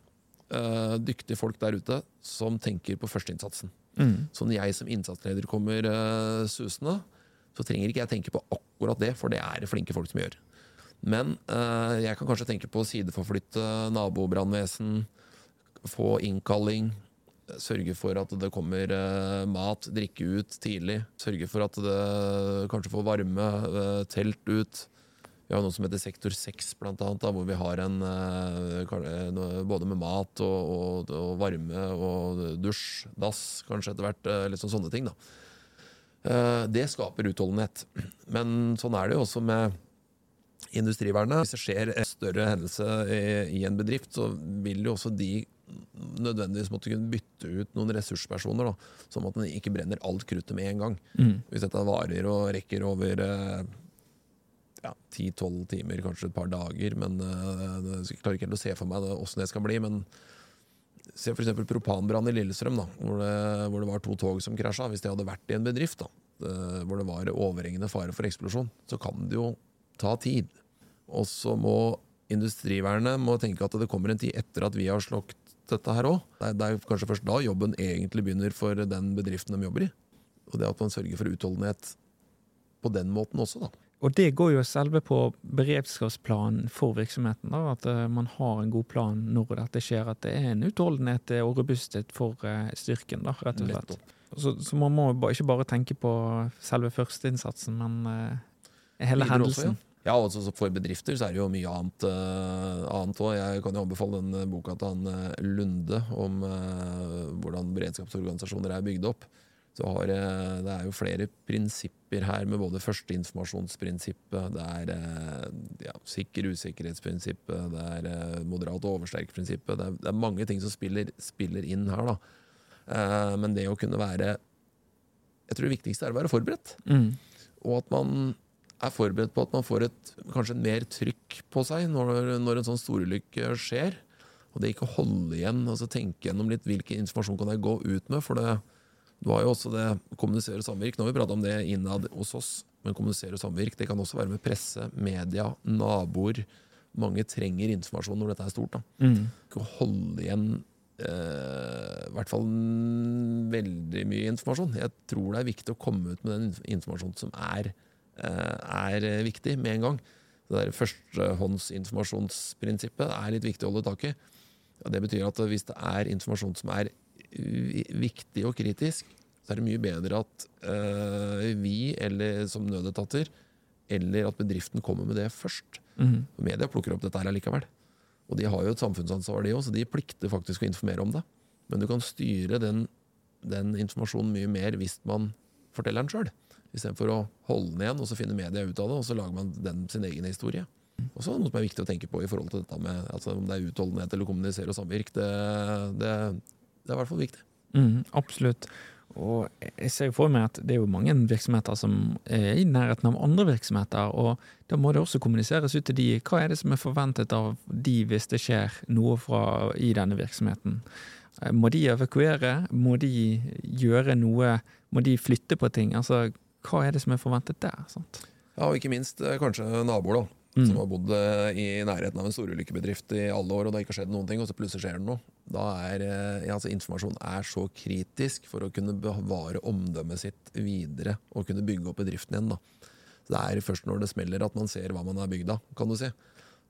eh, dyktige folk der ute, som tenker på førsteinnsatsen. Mm. Så når jeg som innsatsleder kommer uh, susende, så trenger ikke jeg tenke på akkurat det, for det er det flinke folk som gjør. Men uh, jeg kan kanskje tenke på å sideforflytte nabobrannvesen, få innkalling, sørge for at det kommer uh, mat, drikke ut tidlig. Sørge for at det kanskje får varme, uh, telt ut. Vi har noe som heter Sektor 6, blant annet, da, hvor vi har en eh, eh, både med mat og, og, og varme og dusj, dass, kanskje etter hvert. sånn sånne ting. da. Det skaper utholdenhet. Men sånn er det jo også med industrivernet. Hvis det skjer en større hendelse i, en bedrift, så vil jo også de nødvendigvis måtte kunne bytte ut noen ressurspersoner, da, sånn at en ikke brenner alt kruttet med en gang. Mm. Hvis dette varer og rekker over ja, 10-12 timer, kanskje et par dager, men eh, jeg klarer ikke helt å se for meg åssen det skal bli. men Se f.eks. propanbrann i Lillestrøm, da, hvor det, hvor det var to tog som krasja. Hvis det hadde vært i en bedrift da, eh, hvor det var overhengende fare for eksplosjon, så kan det jo ta tid. Og så må industrivernet må tenke at det kommer en tid etter at vi har slått dette her òg. Det, det er kanskje først da jobben egentlig begynner for den bedriften de jobber i. Og det at man sørger for utholdenhet på den måten også, da. Og det går jo selve på beredskapsplanen for virksomheten. Da, at eh, man har en god plan når dette skjer. At det er en utholdenhet eh, og robusthet for eh, styrken, da, rett og slett. Så, så man må ikke bare tenke på selve førsteinnsatsen, men hele hendelsen. Ja, altså For bedrifter så er det jo mye annet uh. Jeg kan jo anbefale den boka til han Lunde om uh, hvordan beredskapsorganisasjoner er bygd opp. Så har, eh, Det er jo flere prinsipper her, med både førsteinformasjonsprinsippet, det er eh, ja, sikker-usikkerhetsprinsippet, det er eh, moderat og oversterk-prinsippet. Det, det er mange ting som spiller, spiller inn her. da. Eh, men det å kunne være Jeg tror det viktigste er å være forberedt Mm. og at man er forberedt på at man får et, kanskje mer trykk på seg når, når en sånn storulykke skjer. Og det ikke holde igjen, altså tenke gjennom litt hvilken informasjon kan jeg gå ut med. For det, du har jo også det kommunisere og samvirke. Nå har vi prata om det innad hos oss, men kommunisere og samvirke det kan også være med presse, media, naboer. Mange trenger informasjon når dette er stort. da. Mm. Ikke holde igjen eh, i hvert fall veldig mye informasjon. Jeg tror det er viktig å komme ut med den informasjonen som er, eh, er viktig, med en gang. Det der førstehåndsinformasjonsprinsippet er litt viktig å holde tak i. Ja, det betyr at hvis det er informasjon som er viktig og kritisk, så er det mye bedre at uh, vi, eller som nødetater, eller at bedriften kommer med det først. Mm. Media plukker opp dette her allikevel. Og de har jo et samfunnsansvar, de òg, så de plikter faktisk å informere om det. Men du kan styre den, den informasjonen mye mer hvis man forteller den sjøl. Istedenfor å holde den igjen, og så finner media ut av det, og så lager man den sin egen historie. Og så noe som er viktig å tenke på i forhold til dette med altså om det er utholdenhet eller kommunisere og samvirke. Det, det, det er i hvert fall viktig. Mm, absolutt. Og jeg ser jo for meg at det er jo mange virksomheter som er i nærheten av andre virksomheter, og da må det også kommuniseres ut til de. Hva er det som er forventet av de hvis det skjer noe fra, i denne virksomheten? Eh, Må de evakuere? Må de gjøre noe? Må de flytte på ting? Altså, hva er det som er forventet der? Sant? Ja, og ikke minst eh, kanskje naboer, da. Mm. Som har bodd eh, i nærheten av en storulykkebedrift i alle år, og det har ikke skjedd noen ting, og så plutselig skjer det noe. Da er eh, ja, altså Informasjon er så kritisk for å kunne bevare omdømmet sitt videre og kunne bygge opp bedriften igjen. da. Så Det er først når det smeller at man ser hva man er bygd av, kan du si.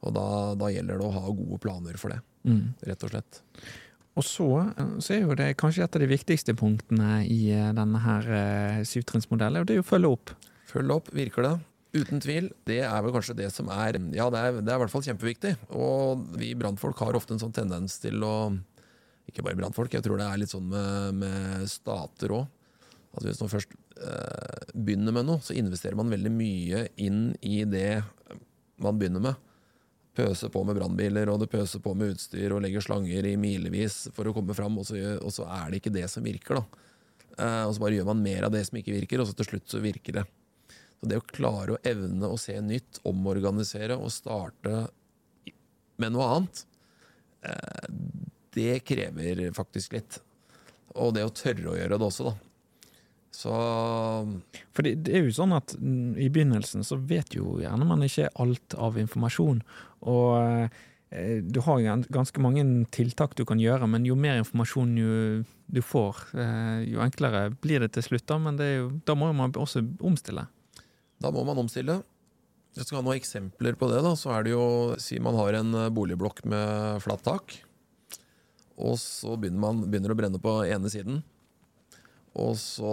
Og da, da gjelder det å ha gode planer for det, Mm. rett og slett. Og så, så er jo det kanskje et av de viktigste punktene i eh, denne her eh, syvtrinnsmodellen, og det er jo å følge opp. Følge opp, virker det? Uten tvil. Det er vel kanskje det som er Ja, det er, det er i hvert fall kjempeviktig. Og vi brannfolk har ofte en sånn tendens til å Ikke bare brannfolk, jeg tror det er litt sånn med, med stater òg. At hvis man først eh, begynner med noe, så investerer man veldig mye inn i det man begynner med. Pøser på med brannbiler, og det pøser på med utstyr og legger slanger i milevis for å komme fram, og så, og så er det ikke det som virker, da. Eh, og så bare gjør man mer av det som ikke virker, og så til slutt så virker det. Så det å klare å evne å se nytt, omorganisere og starte med noe annet, eh, det krever faktisk litt. Og det å tørre å gjøre det også, da. Så For det, er jo sånn at i begynnelsen så vet jo gjerne man ikke alt av informasjon. Og eh, du har ganske mange tiltak du kan gjøre, men jo mer informasjon jo, du får, eh, jo enklere blir det til slutt. Da, men jo, da må man også omstille. Da må man omstille. Hvis skal ha noen eksempler på det, da, så er det jo Si man har en eh, boligblokk med flatt tak. Og så begynner man begynner å brenne på ene siden. Og så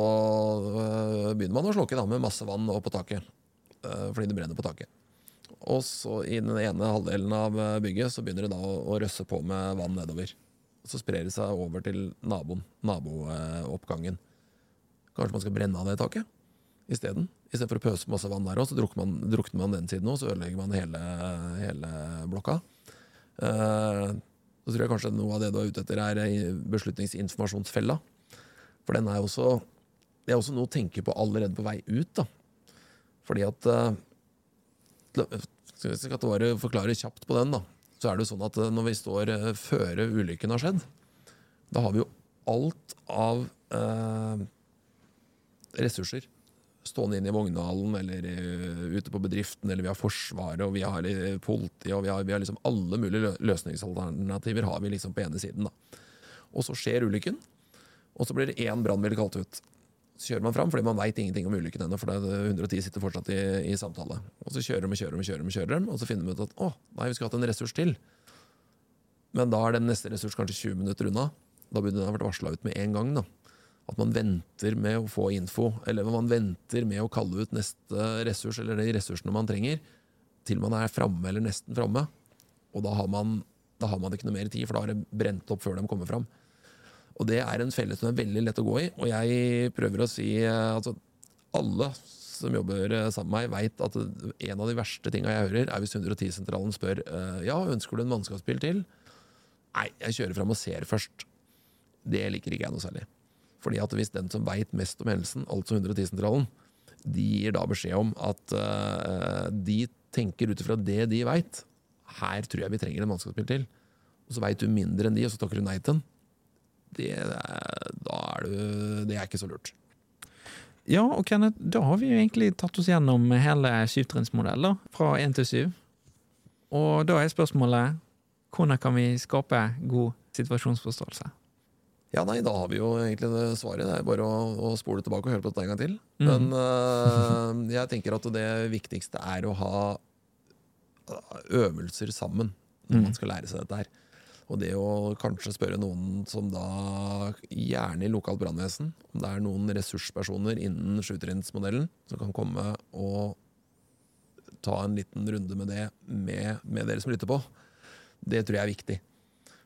øh, begynner man å slukke da, med masse vann opp på taket. øh, fordi det brenner på taket. Og så i den ene halvdelen av bygget så begynner det da å, røsse på med vann nedover. Så sprer det seg over til naboen, nabooppgangen. Kanskje man skal brenne av det taket isteden? Istedenfor å pøse masse vann der òg, så drukner man, drukner man den siden òg, så ødelegger man hele, hele blokka. Eh, så tror jeg kanskje noe av det du er ute etter, er beslutningsinformasjonsfella. For den er også Det er også noe å tenke på allerede på vei ut, da. Fordi at eh, Skal skal bare forklare kjapt på den, da. Så er det jo sånn at eh, når vi står før ulykken har skjedd, da har vi jo alt av eh, ressurser stående inne i vognhallen eller uh, ute på bedriften, eller vi har Forsvaret, og vi har uh, politiet, og vi har, vi har liksom alle mulige løsningsalternativer har vi liksom på ene siden. da. Og så skjer ulykken, og så blir det én brannbil kalt ut. Så kjører man fram, fordi man veit ingenting om ulykken ennå, for det er 110 sitter fortsatt i, i samtale. Og så kjører de og kjører de, kjører de, kjører og så finner de ut at å, nei, vi skulle hatt en ressurs til. Men da er den neste ressurs kanskje 20 minutter unna. Da burde den ha vært varsla ut med en gang. da. At man venter med å få info, eller man venter med å kalle ut neste ressurs, eller de ressursene man trenger, til man er framme eller nesten framme. Og da har, man, da har man ikke noe mer tid, for da har det brent opp før de kommer fram. Og det er en felle som er veldig lett å gå i. Og jeg prøver å si eh, altså, Alle som jobber eh, sammen med meg, veit at en av de verste tinga jeg hører, er hvis 110-sentralen spør eh, ja, ønsker du en mannskapsbil til. Nei, jeg kjører fram og ser først. Det liker ikke jeg noe særlig. Fordi at hvis den som veit mest om hendelsen, altså 110-sentralen, de gir da beskjed om at uh, de tenker ut ifra det de veit. Her tror jeg vi trenger en mannskapsbil til. Og så veit du mindre enn de, og så takker du nei til den. Det, er- du, det er ikke så lurt. Ja, og Kenneth, da har vi jo egentlig tatt oss gjennom hele syvtrinnsmodellen, fra én til syv. Og da er spørsmålet hvordan kan vi skape god situasjonsforståelse? Ja, nei, da har vi jo egentlig det svaret. Det er bare å, å spole tilbake og høre på dette en gang til. Mm. Men uh, jeg tenker at det viktigste er å ha øh, øvelser sammen når Mm. man skal lære seg dette her. Og det å kanskje spørre noen som da, gjerne i lokalt brannvesen, om det er noen ressurspersoner innen sjutrinnsmodellen som kan komme og ta en liten runde med det med, med dere som lytter på, det tror jeg er viktig.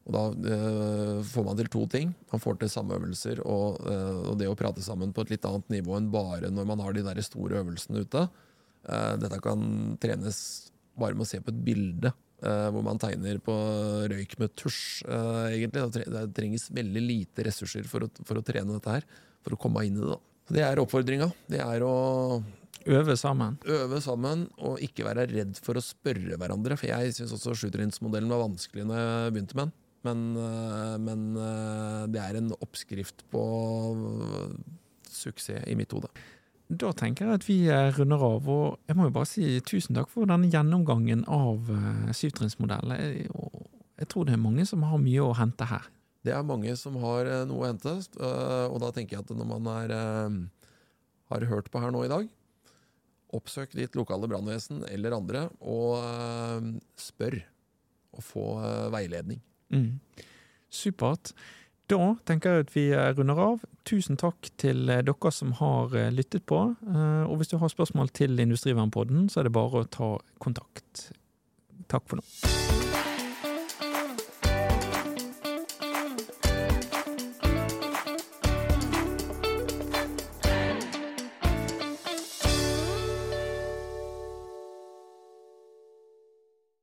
Og da eh, får man til to ting. Man får til samme øvelser og, eh, og det å prate sammen på et litt annet nivå enn bare når man har de der store øvelsene ute. Eh, dette kan trenes bare med å se på et bilde eh, hvor man tegner på røyk med tusj, eh, egentlig. Det tre- trenges veldig lite ressurser for å, for å trene dette her, for å komme inn i det. da. Så Det er oppfordringa. Det er å Øve sammen. øve sammen og ikke være redd for å spørre hverandre. For jeg syns også sjutrinnsmodellen var vanskelig når jeg begynte med den. Men, øh, men øh, det er en oppskrift på øh, suksess i mitt hode. Da tenker jeg at vi eh, runder av, og jeg må jo bare si tusen takk for denne gjennomgangen av syvtrinnsmodellen. Jeg, tror det er mange som har mye å hente her. Det er mange som har noe å hente, og da tenker jeg at når man er, har hørt på her nå i dag, oppsøk ditt lokale brannvesen eller andre, og spør. Og få veiledning. Mm. Supert. Da tenker jeg at vi eh, runder av. Tusen takk til eh, dere som har eh, lyttet på. Og hvis du har spørsmål til Industrivernpodden, så er det bare å ta kontakt. Takk for nå.